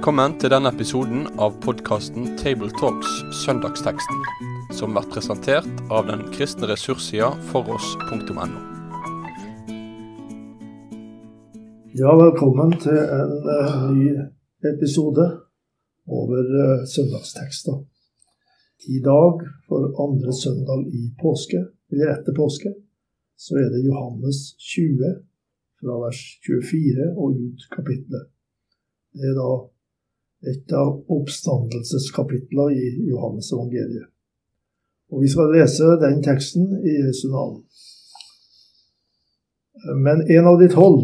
Velkommen til denne episoden av podkasten Tabletalks Søndagsteksten, som blir presentert av den kristne ressurssida foross.no. Ja, velkommen til en uh, ny episode over uh, søndagstekster. I dag, for andre søndag i påske, eller etter påske, så er det Johannes 20, fra vers 24 og ut kapitlet. Det er da et av oppstandelseskapitler i Johannes evangeliet. Og vi skal lese den teksten i Jesu navn. Men en av de tolv,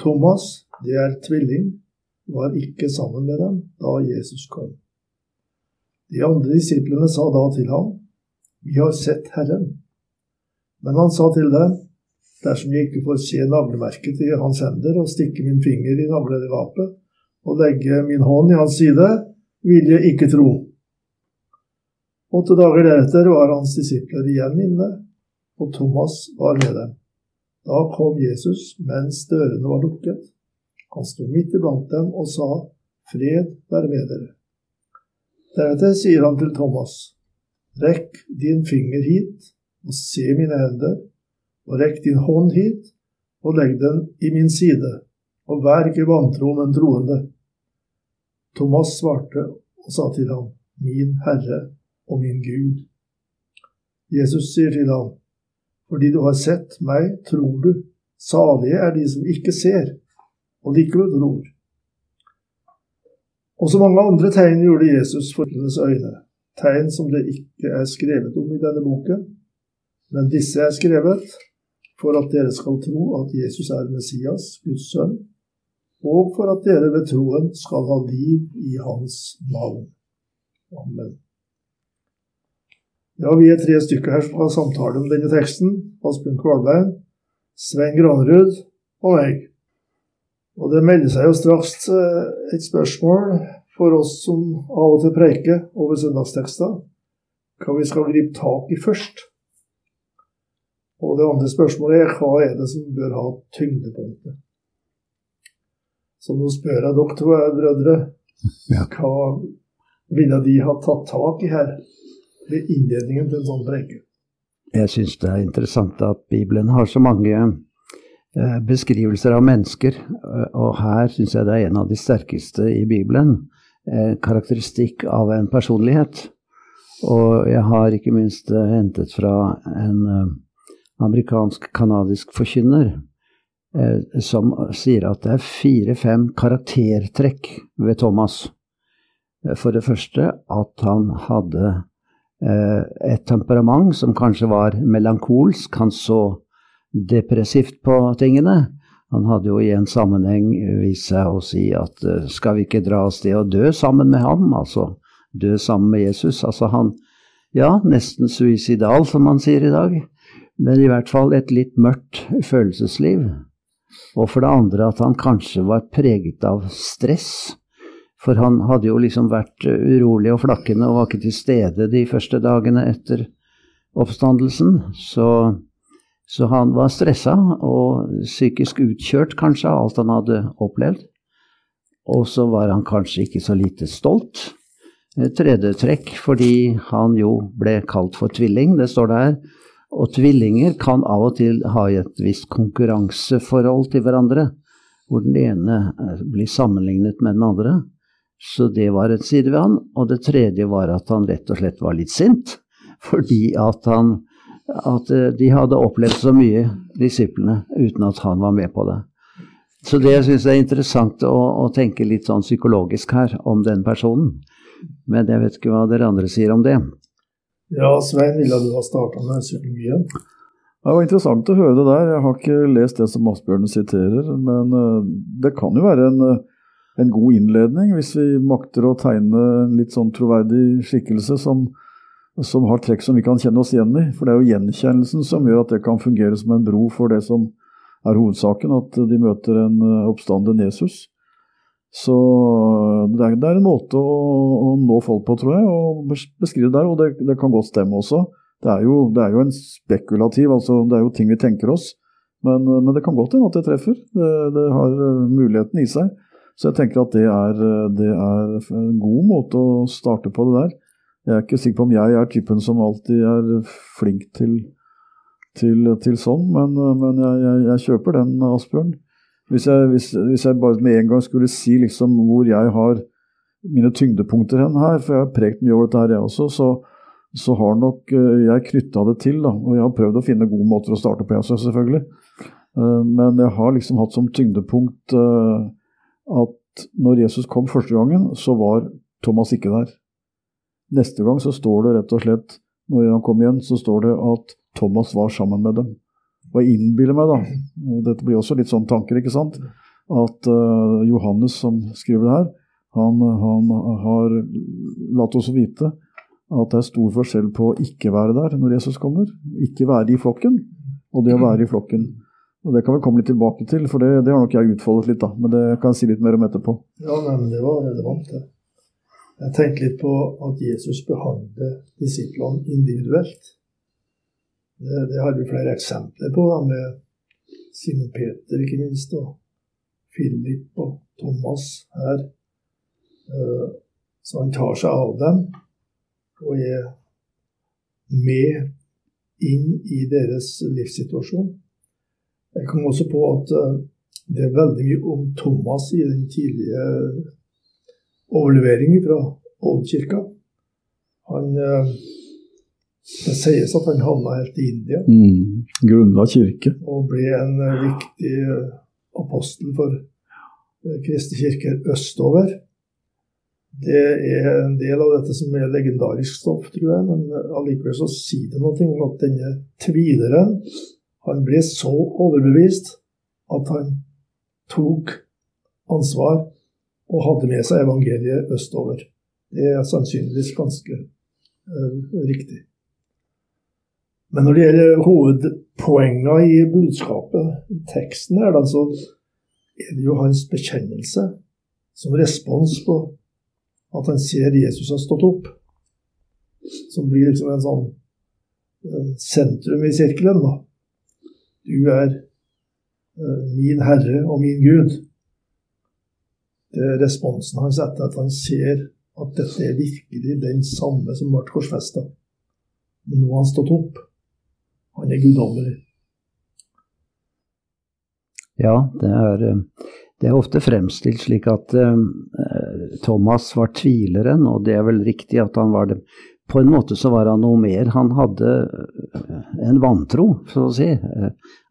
Thomas, det er tvilling, var ikke sammen med dem da Jesus kom. De andre disiplene sa da til ham, Vi har sett Herren. Men han sa til dem, Dersom jeg ikke får se navlemerket i hans hender og stikke min finger i navlegapet, og legge min hånd i hans side, vil jeg ikke tro. Åtte dager deretter var hans disipler igjen inne, og Thomas var med dem. Da kom Jesus mens dørene var lukket. Han sto midt iblant dem og sa, Fred være med dere. Deretter sier han til Thomas, Rekk din finger hit og se mine hender, og rekk din hånd hit og legg den i min side, og vær ikke vantro, men troende. Thomas svarte og sa til ham, Min Herre og min Gud. Jesus sier til ham, Fordi du har sett meg, tror du. Salige er de som ikke ser, og likevel tror. Også mange andre tegn gjorde Jesus for hennes øyne, tegn som det ikke er skrevet om i denne boken, men disse er skrevet for at dere skal tro at Jesus er Messias, Guds sønn, og for at dere ved troen skal ha liv i Hans navn. Amen. Ja, vi er tre stykker her som har samtale om denne teksten. Asbjørn Kvalbein, Svein Granerud og meg. Og det melder seg jo straks eh, et spørsmål for oss som av og til preiker over søndagstekster, hva vi skal gripe tak i først. Og det andre spørsmålet er hva er det som bør ha tyngdepunktet? Så nå spør jeg dere to brødre, hva ville de ha tatt tak i her ved innledningen til en sånn preke? Jeg syns det er interessant at Bibelen har så mange eh, beskrivelser av mennesker, eh, og her syns jeg det er en av de sterkeste i Bibelen. En karakteristikk av en personlighet. Og jeg har ikke minst eh, hentet fra en amerikansk-canadisk forkynner som sier at det er fire-fem karaktertrekk ved Thomas. For det første at han hadde et temperament som kanskje var melankolsk. Han så depressivt på tingene. Han hadde jo i en sammenheng vist seg å si at skal vi ikke dra av sted og dø sammen med ham? Altså dø sammen med Jesus. Altså han Ja, nesten suicidal, som man sier i dag. Men i hvert fall et litt mørkt følelsesliv. Og for det andre at han kanskje var preget av stress. For han hadde jo liksom vært urolig og flakkende og var ikke til stede de første dagene etter oppstandelsen. Så, så han var stressa og psykisk utkjørt kanskje av alt han hadde opplevd. Og så var han kanskje ikke så lite stolt. Tredje trekk fordi han jo ble kalt for tvilling, det står der. Og tvillinger kan av og til ha et visst konkurranseforhold til hverandre, hvor den ene blir sammenlignet med den andre. Så det var en side ved han. Og det tredje var at han rett og slett var litt sint, fordi at, han, at de hadde opplevd så mye, disiplene, uten at han var med på det. Så det syns jeg er interessant å, å, tenke litt sånn psykologisk her om den personen. Men jeg vet ikke hva dere andre sier om det. Ja, Svein, ville du ha starta med psykologien? Det var interessant å høre det der. Jeg har ikke lest det som Asbjørn siterer. Men det kan jo være en, en, god innledning hvis vi makter å tegne en litt sånn troverdig skikkelse som, som har trekk som vi kan kjenne oss igjen i. For det er jo gjenkjennelsen som gjør at det kan fungere som en bro for det som er hovedsaken, at de møter en oppstanden Jesus. Så det er, det er en måte å, å, nå folk på, tror jeg, og beskrive det der. Og det, det kan godt stemme også. Det er, jo, det er, jo, en spekulativ, altså det er jo ting vi tenker oss. Men, men det kan godt hende at det treffer. Det, det, har muligheten i seg. Så jeg tenker at det er, det er, en god måte å starte på det der. Jeg er ikke sikker på om jeg er typen som alltid er flink til, til, til sånn, men, men jeg, jeg, jeg, kjøper den, Asbjørn. Hvis jeg, hvis, hvis jeg, bare med en gang skulle si liksom hvor jeg har mine tyngdepunkter hen her, for jeg har prekt mye over dette her, jeg også, så, så har nok eh, jeg knytta det til. da, Og jeg har prøvd å finne gode måter å starte på, jeg selvfølgelig. Eh, men jeg har liksom hatt som tyngdepunkt eh, at når Jesus kom første gangen, så var Thomas ikke der. Neste gang så står det rett og slett, når han kom igjen, så står det at Thomas var sammen med dem. Og jeg innbiller meg, da, og dette blir også litt sånn tanker, ikke sant, at uh, Johannes som skriver det her, han, han, har latt oss vite at det er stor forskjell på å ikke være der når Jesus kommer, ikke være i flokken, og det å være i flokken. Og Det kan vi komme litt tilbake til, for det, det har nok jeg utfoldet litt, da. Men det kan jeg si litt mer om etterpå. Ja, men det var relevant, det. Jeg tenkte litt på at Jesus behandler disiplene individuelt. Det, det har vi flere eksempler på, da, med Simon Peter, ikke minst, og Philip og Thomas her. Eh, så han tar seg av dem og er med inn i deres livssituasjon. Jeg kom også på at eh, det er veldig mye om Thomas i den tidlige overleveringen fra Oldkirka. Han eh, Det sies at han havna helt i India. Mm. Grunnla kirke. Og ble en eh, viktig eh, apostel for kristne kirker østover. Det er en del av dette som er legendarisk stoff, tror jeg, men allikevel så sier det noe om at denne tvileren han ble så overbevist at han tok ansvar og hadde med seg evangeliet østover. Det er sannsynligvis ganske uh, riktig. Men når det gjelder hovedpoengene i budskapet i teksten, her, da, så er det jo hans bekjennelse som respons på at han ser Jesus har stått opp, som blir liksom en sånn uh, sentrum i sirkelen. da. Du er uh, min Herre og min Gud det er responsen hans etter at han ser at dette er virkelig den samme som ble korsfesta. Men nå har han stått opp. Han er guddommelig. Ja, det er, eh, det er, ofte fremstilt slik at uh, Thomas var tvileren, og det er vel riktig at han var det. På en måte så var han noe mer. Han hadde en vantro, så å si.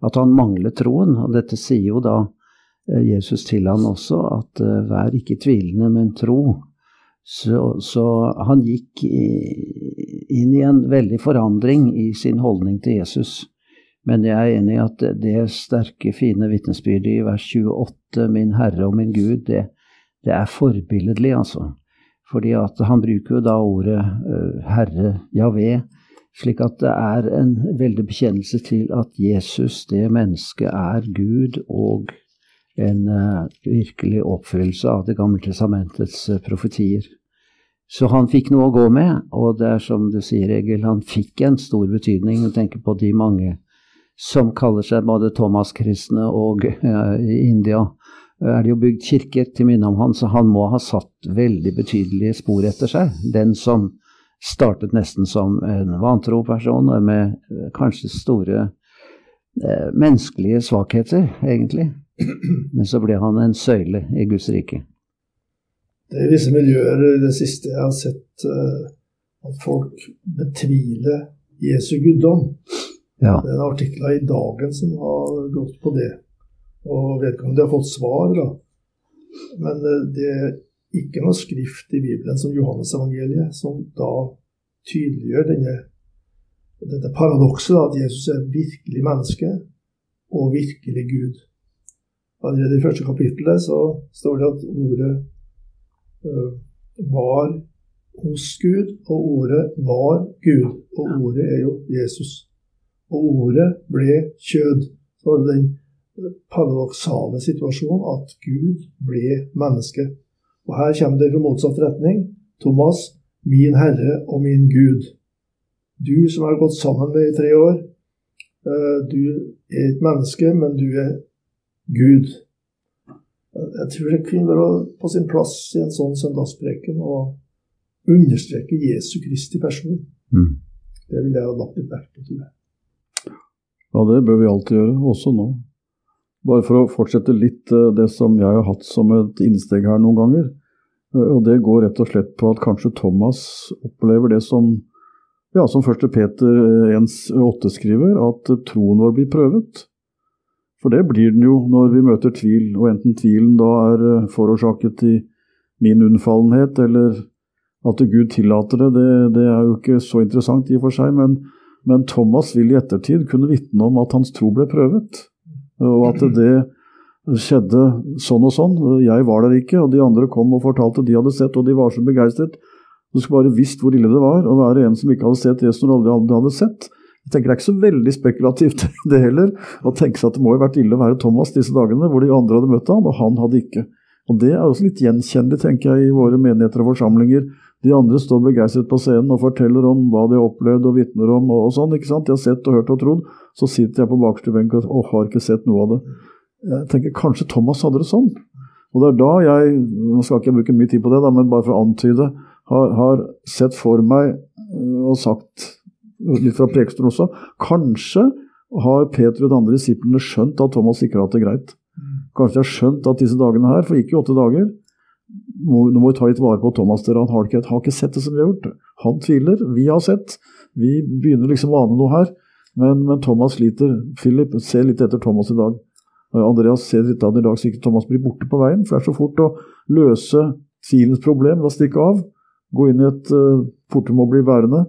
At han manglet troen. Og dette sier jo da Eh, Jesus til han også at vær ikke tvilende, men tro. Så, så, han gikk inn i en veldig forandring i sin holdning til Jesus. Men jeg er enig i at det sterke, fine vitnesbyrdet i vers 28, 'Min Herre og min Gud', det, det er forbilledlig, altså. Fordi at han bruker jo da ordet Herre Javé, slik at det er en veldig bekjennelse til at Jesus, det mennesket, er Gud og en uh, virkelig oppfyllelse av Det gamle testamentets uh, profetier. Så han fikk noe å gå med, og det er som du sier, Egil, han fikk en stor betydning. Du tenker på de mange som kaller seg både Thomas-kristne og uh, i India er det jo bygd kirker til minne om han, så han må ha satt veldig betydelige spor etter seg. Den som startet nesten som en vantro person med kanskje store eh, menneskelige svakheter, egentlig. Men så ble han en søyle i Guds rike. Det er visse miljøer i det siste jeg har sett uh, at folk betviler Jesu guddom. Ja. Det er en artikkel i Dagen som har gått på det. Og vet ikke om de har fått svar, da. Men uh, det er ikke noe skrift i Bibelen som Johannes-evangeliet som da tydeliggjør denne, dette paradokset at Jesus er virkelig menneske og virkelig Gud. Allerede i første kapittelet så står det at ordet uh, var hos Gud, og ordet var Gud. Og ordet er jo Jesus. Og ordet ble kjød. Så var det den paradoksale situasjonen at Gud ble menneske. Og her kommer det fra motsatt retning. Thomas, min Herre og min Gud. Du som har gått sammen med i tre år, uh, du er et menneske, men du er Gud. Jeg tror det kunne være på sin plass i en sånn søndagspreken å understreke Jesu Kristi person. Mm. Det ville jeg ha lagt litt vekt på, tror jeg. Ja, det bør vi alltid gjøre, også nå. Bare for å fortsette litt eh, det som jeg har hatt som et innsteg her noen ganger. Eh, Og det går rett og slett på at kanskje Thomas opplever det som ja, som 1. Peter 1,8 skriver, at troen vår blir prøvet. For det blir den jo når vi møter tvil, og enten tvilen da er eh, forårsaket i min unnfallenhet, eller at Gud tillater det, det, det er jo ikke så interessant i og for seg, men, men Thomas vil i ettertid kunne vitne om at hans tro ble prøvet, og at det skjedde sånn og sånn. Jeg var der ikke, og de andre kom og fortalte de hadde sett, og de var så begeistret. Du skulle bare visst hvor ille det var å være en som ikke hadde sett det som du aldri hadde sett. Jeg tenker Det er ikke så veldig spekulativt det heller, å tenke seg at det må ha vært ille å være Thomas disse dagene hvor de andre hadde møtt han, og han hadde ikke. Og Det er også litt gjenkjennelig tenker jeg, i våre menigheter og forsamlinger. De andre står begeistret på scenen og forteller om hva de har opplevd og vitner om. og, sånn, ikke sant? De har sett og hørt og trodd. Så sitter jeg på bakerste benk og, har ikke sett noe av det. Jeg tenker Kanskje Thomas hadde det sånn. Og det er da jeg nå skal ikke bruke mye tid på det, da, men bare for å antyde, har, har sett for meg øh, og sagt litt fra prekestolen også Kanskje har Peter og de andre disiplene skjønt at Thomas ikke har hatt det greit. Kanskje de har skjønt at disse dagene her, for ikke i åtte dager må, Nå må vi ta litt vare på Thomas. dere, Han har ikke, har ikke sett det som vi har gjort. Han tviler. Vi har sett. Vi begynner liksom å ane noe her. Men, men Thomas sliter. Philip ser litt etter Thomas i dag. Eh, Andreas ser litt av det i dag så ikke Thomas blir borte på veien. For det er så fort å løse tvilens problem ved å stikke av. Gå inn i et uh, fortere og bli værende.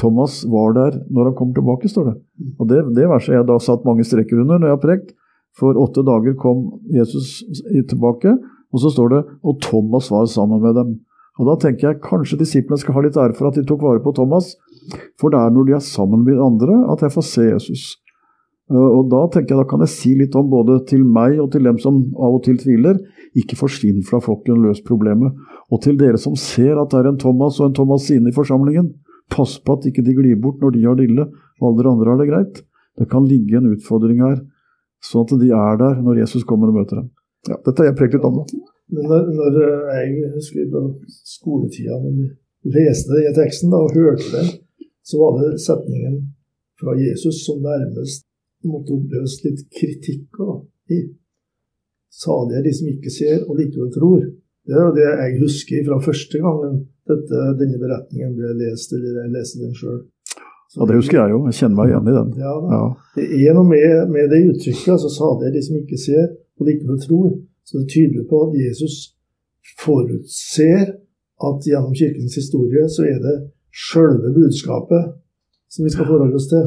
Thomas var der når han kom tilbake, står det. Og Det, det verset jeg da satt mange streker under når jeg har prekt. For åtte dager kom Jesus tilbake, og så står det og Thomas var sammen med dem. Og Da tenker jeg kanskje disiplene skal ha litt ære for at de tok vare på Thomas. For det er når de er sammen med andre at jeg får se Jesus. Eh, Og da tenker jeg da kan jeg si litt om både til meg og til dem som av og til tviler. Ikke forsvinn fra flokken, løs problemet. Og til dere som ser at det er en Thomas og en Thomasine i forsamlingen, pass på at ikke de glir bort når de har det ille og alle dere andre har det greit. Det kan ligge en utfordring her, sånn at de er der når Jesus kommer og møter dem. Ja, dette har jeg prekt litt om. da. Når, når eh, jeg husker på skoletida, når vi leste denne teksten da, og hørte den, så var det setningen fra Jesus som nærmest måtte oppleves litt kritikk av. i. Salige er de som ikke ser og likevel tror. Det er det jeg husker fra første gangen dette, denne beretningen ble lest, eller jeg leste den sjøl. Ja, Det husker jeg jo. Jeg kjenner meg igjen i den. Ja. Ja. Det er noe med, med det uttrykket. altså Salige det de som ikke ser og likevel tror. Så det tyder på at Jesus forutser at gjennom kirkens historie så er det sjølve budskapet som vi skal forholde oss til,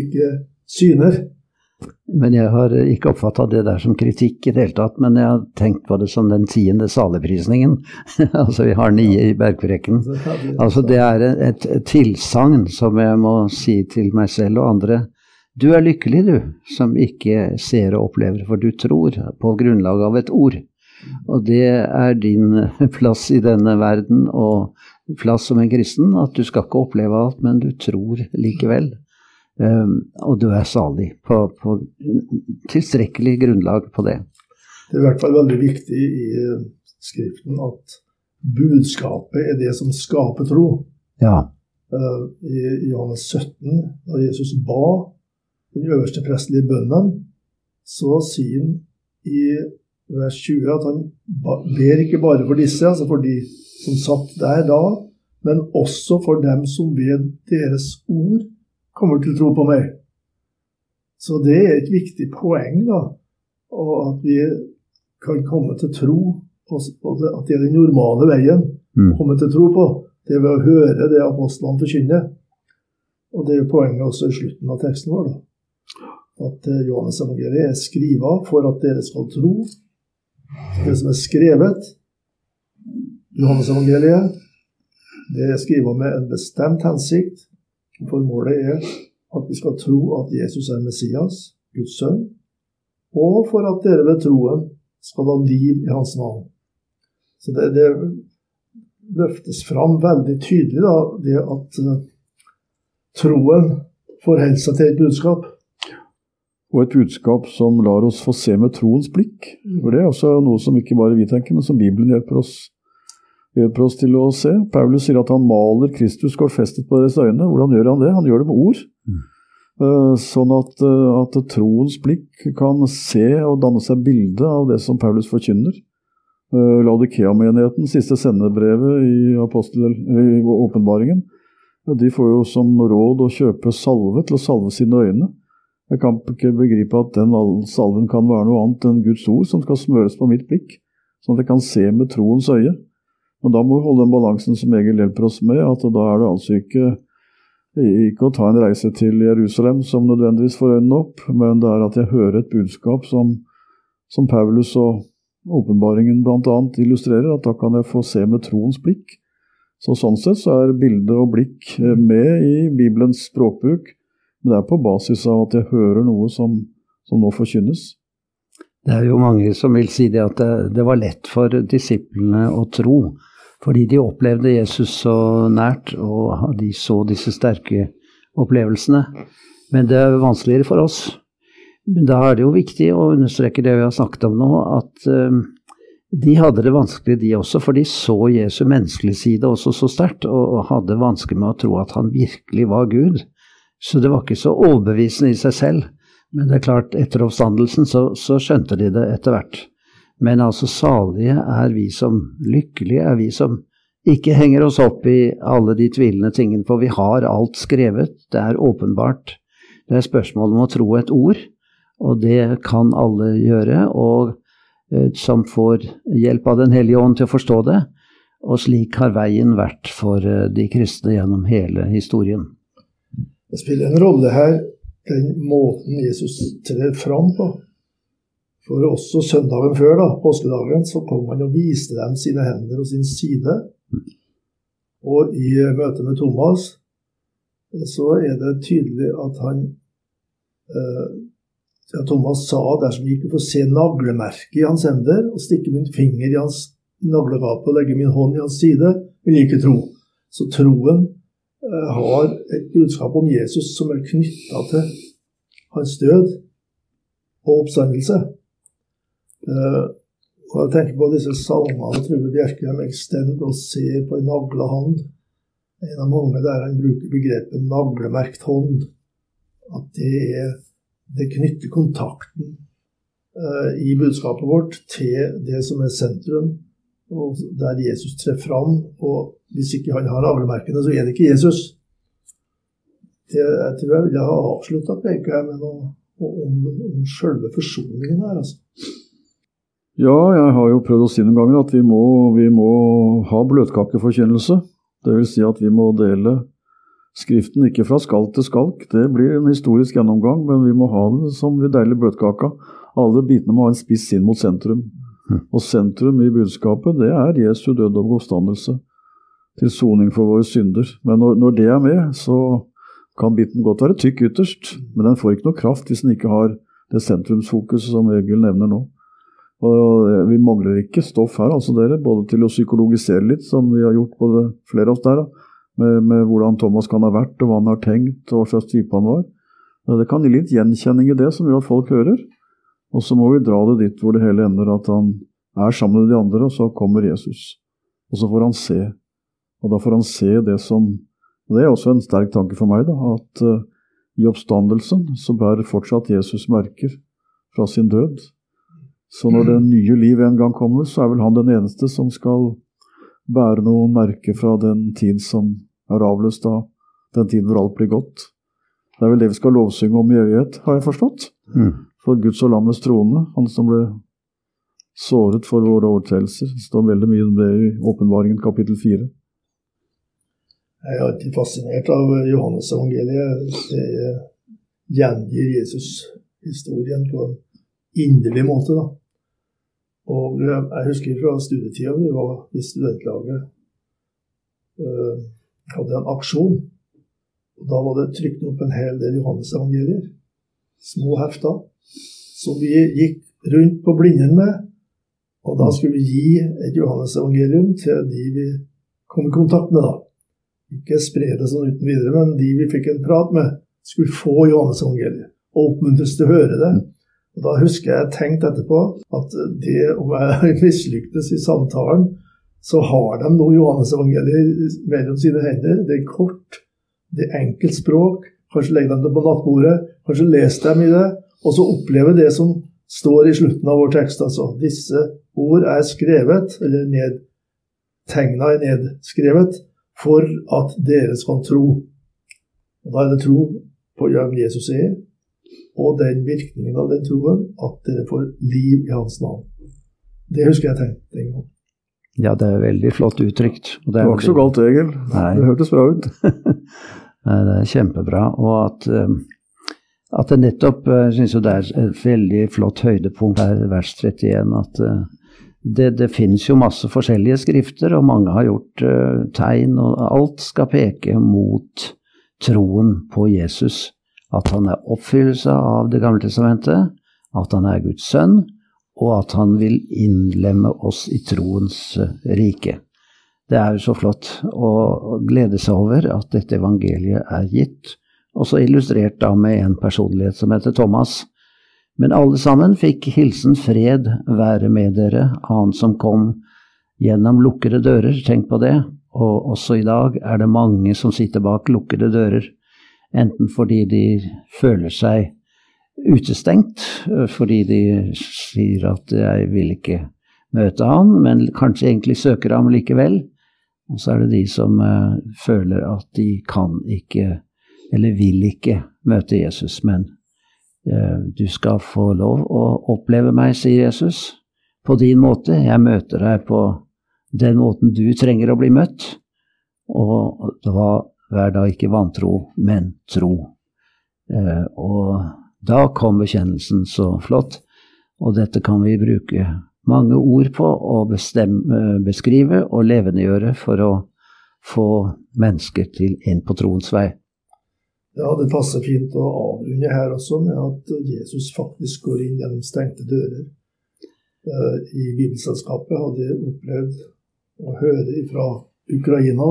ikke syner. Men jeg har ikke oppfatta det der som kritikk i det hele tatt, men jeg har tenkt på det som den tiende saleprisningen. altså vi har nye i er- Altså det er et, et tilsagn som jeg må si til meg selv og andre. Du er lykkelig, du, som ikke ser og opplever, for du tror på grunnlag av et ord. Og det er din plass i denne verden og plass som en kristen, at du skal ikke oppleve alt, men du tror likevel. Um, og du er salig på, på tilstrekkelig grunnlag på det. Det er i hvert fall veldig viktig i eh, Skriften at budskapet er det som skaper tro. Ja. Eh, I Johannes 17, da Jesus ba den øverste prestelige bønnen, så sier han i vers 20 at han ber ikke bare for disse, altså for de som satt der da, men også for dem som ved deres ord kommer til å tro på meg. Så det er et viktig poeng, da, og at vi kan komme til tro, og at det er den normale veien å komme til tro på. Det er ved å høre det apostlene forkynner. Og det er poenget også i slutten av teksten vår. da. At eh, Johannes evangeliet er skriva for at dere skal tro det som er skrevet. Johannes evangeliet det er skriva med en bestemt hensikt. For målet er at vi skal tro at Jesus er Messias, Guds sønn, og for at dere ved troen skal ha liv i hans navn. Så det, det løftes fram veldig tydelig, da, det at eh, troen forholder seg til et budskap. og et budskap som lar oss få se med troens blikk. For Det er også noe som ikke bare vi tenker, men som Bibelen hjelper oss, hjelper oss til å se. Paulus sier at han maler Kristus gårdfestet på deres øyne. Hvordan gjør han det? Han gjør det med ord. Mm. Sånn at, eh, at, troens blikk kan se og danne seg bilde av det som Paulus forkynner. Eh, Laudikea-menigheten, siste sendebrevet i, i åpenbaringen, de får jo som råd å kjøpe salve til å salve sine øyne. Jeg kan ikke begripe at den salven kan være noe annet enn Guds ord som skal smøres på mitt blikk, sånn at jeg kan se med troens øye. Men da må vi holde den balansen som Egil hjelper oss med, at da er det altså ikke, ikke å ta en reise til Jerusalem som nødvendigvis får øynene opp, men det er at jeg hører et budskap som, som Paulus og åpenbaringen bl.a. illustrerer, at da kan jeg få se med troens blikk. Så Sånn sett så er bilde og blikk med i Bibelens språkbruk, men det er på basis av at jeg hører noe som, som nå forkynnes. Det er jo mange som vil si det at det, det, var lett for disiplene å tro, fordi de opplevde Jesus så nært, og de så disse sterke opplevelsene. Men det er vanskeligere for oss. Men da er det jo viktig å understreke det vi har snakket om nå, at um, de hadde det vanskelig, de også, for de så Jesu menneskelige side også så sterkt, og, hadde vanskelig med å tro at han virkelig var Gud. Så det var ikke så overbevisende i seg selv. Men det er klart, etter oppstandelsen så, så skjønte de det etter hvert. Men altså, salige er vi som Lykkelige er vi som ikke henger oss opp i alle de tvilende tingene, for vi har alt skrevet. Det er åpenbart. Det er spørsmål om å tro et ord, og det kan alle gjøre, og eh, som får hjelp av Den hellige ånd til å forstå det. Og slik har veien vært for eh, de kristne gjennom hele historien. Det spiller en rolle her den måten Jesus trer fram på. For også søndagen før, da, påskedagen, så kom han og viste dem sine hender og sin side. Og i møte med Thomas så er det tydelig at han eh, ja, Thomas sa dersom vi ikke får se naglemerket i hans hender, og stikke min finger i hans naglegap og legge min hånd i hans side, vil jeg ikke tro. Så troen har et budskap om Jesus som er knytta til hans død og oppstandelse. Eh, og Jeg tenker på disse salmene True Bjerkreim ekstend og ser på en nagla hånd. En av mange der han bruker begrepet 'naglemerkt hånd'. At det, er, det knytter kontakten uh, i budskapet vårt til det som er sentrum, og der Jesus trer fram. Og hvis ikke han har navlemerkene, så er det ikke Jesus. Det, jeg tror jeg ville ha avslutta preka med noe om, om sjølve forsoningen her. altså. Ja, jeg har jo prøvd å si noen ganger at vi må, vi må ha bløtkakeforkynnelse. Dvs. Si at vi må dele Skriften ikke fra skalk til skalk. Det blir en historisk gjennomgang, men vi må ha det som vi deilig bløtkaka. Alle bitene må ha en spiss inn mot sentrum. Mm. Og sentrum i budskapet, det er Jesu død og oppstandelse til soning for våre synder. Men når, når, det er med, så kan biten godt være tykk ytterst, men den får ikke noe kraft hvis den ikke har det sentrumsfokuset som Egil nevner nå. Og Vi mangler ikke stoff her, altså dere, både til å psykologisere litt, som vi har gjort både flere av oss der, med, med, hvordan Thomas kan ha vært, og hva han har tenkt, og hva slags type han var. Det kan gi litt gjenkjenning i det, som gjør at folk hører. Og så må vi dra det dit hvor det hele ender, at han er sammen med de andre, og så kommer Jesus. Og så får han se. Og da får han se det som og Det er også en sterk tanke for meg, da, at uh, i oppstandelsen så bærer fortsatt Jesus merker fra sin død. Så når det nye liv en gang kommer, så er vel han den eneste som skal bære noen merker fra den tid som er avløst av den tid hvor alt blir godt. Det er vel det vi skal lovsynge om i evighet, har jeg forstått. Mm for Guds og lammets troende, han som ble såret for våre overtredelser. Det står veldig mye om det i Åpenbaringen kapittel 4. Jeg er alltid fascinert av Johannes evangeliet. Det gjengir Jesus-historien på en inderlig måte. da. Og Jeg husker fra studietida vi var i studentlaget. Uh, hadde en aksjon. og Da var det trykt opp en hel del Johannes-evangelier. Små hefter som vi gikk rundt på Blindern med. Og da skulle vi gi et Johannes-evangelium til de vi kom i kontakt med. da. Ikke spre det sånn uten videre, men de vi fikk en prat med, skulle få Johannes-evangeliet. og oppmuntres til å høre det. Og Da husker jeg tenkte etterpå at det om jeg mislyktes i samtalen, så har de nå Johannes-evangeliet mellom sine hender. Det er kort, det er enkelt språk. Kanskje legger de det på nattbordet, kanskje leser de i det, og så opplever det som står i slutten av vår tekst. altså. Disse ord er skrevet, eller ned, tegna er nedskrevet, for at dere skal tro. Og Da er det tro på hvem Jesus er, og den virkningen av den troen at dere får liv i hans navn. Det husker jeg tenkte en gang. Ja, det er veldig flott uttrykt. Og Det var ikke så galt, Egil. Nei. Det hørtes bra ut. Nei, det er kjempebra. Og at, eh, at det nettopp Jeg syns jo det er et veldig flott høydepunkt her, vers 31, at eh, det, det finnes jo masse forskjellige skrifter, og mange har gjort uh, tegn, og alt skal peke mot troen på Jesus. At han er oppfyllelse av Det gamle testamentet, at han er Guds sønn, og at han vil innlemme oss i troens eh, rike. Det er jo så flott å glede seg over at dette evangeliet er gitt, også illustrert da med en personlighet som heter Thomas. Men alle sammen fikk hilsen fred være med dere, han som kom gjennom lukkede dører, tenk på det, og også i dag er det mange som sitter bak lukkede dører, enten fordi de føler seg utestengt, fordi de sier at jeg vil ikke møte han, men kanskje egentlig søker ham likevel. Og så er det de som føler at de kan ikke, eller vil ikke, møte Jesus. Men du skal få lov å oppleve meg, sier Jesus, på din måte. Jeg møter deg på den måten du trenger å bli møtt. Og da, vær da ikke vantro, men tro. Eh, og da kom bekjennelsen så flott, og dette kan vi bruke mange ord på å bestemme, beskrive og levendegjøre for å få mennesker til inn på troens vei. Ja, det passer fint å avrunde her også med at Jesus faktisk går inn gjennom stengte dører. Eh, I Bibelselskapet hadde jeg opplevd å høre fra Ukraina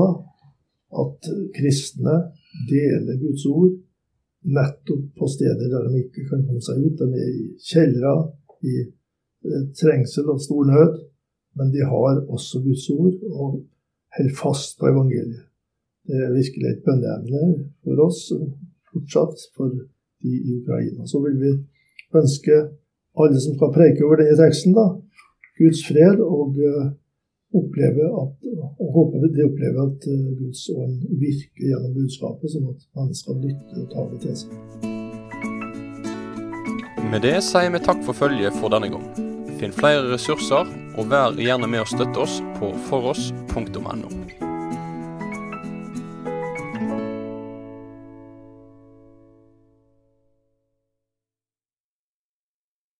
at kristne deler Guds ord nettopp på steder der de ikke kan komme seg ut. De er i kjellere, i eh, trengsel og stor nød. Men de har også Guds ord og holder fast på evangeliet. Det er virkelig et bønneemne for oss fortsatt, for de i Ukraina. Så vil vi ønske alle som skal preike over denne teksten, da, Guds fred, og uh, oppleve at, og håper de opplever at uh, Guds ånd virker gjennom budskapet, sånn at mennesker lytter og tar det til seg. Med det sier vi takk for følget for denne gang. Finn flere ressurser, og vær gjerne med å støtte oss på foross.no.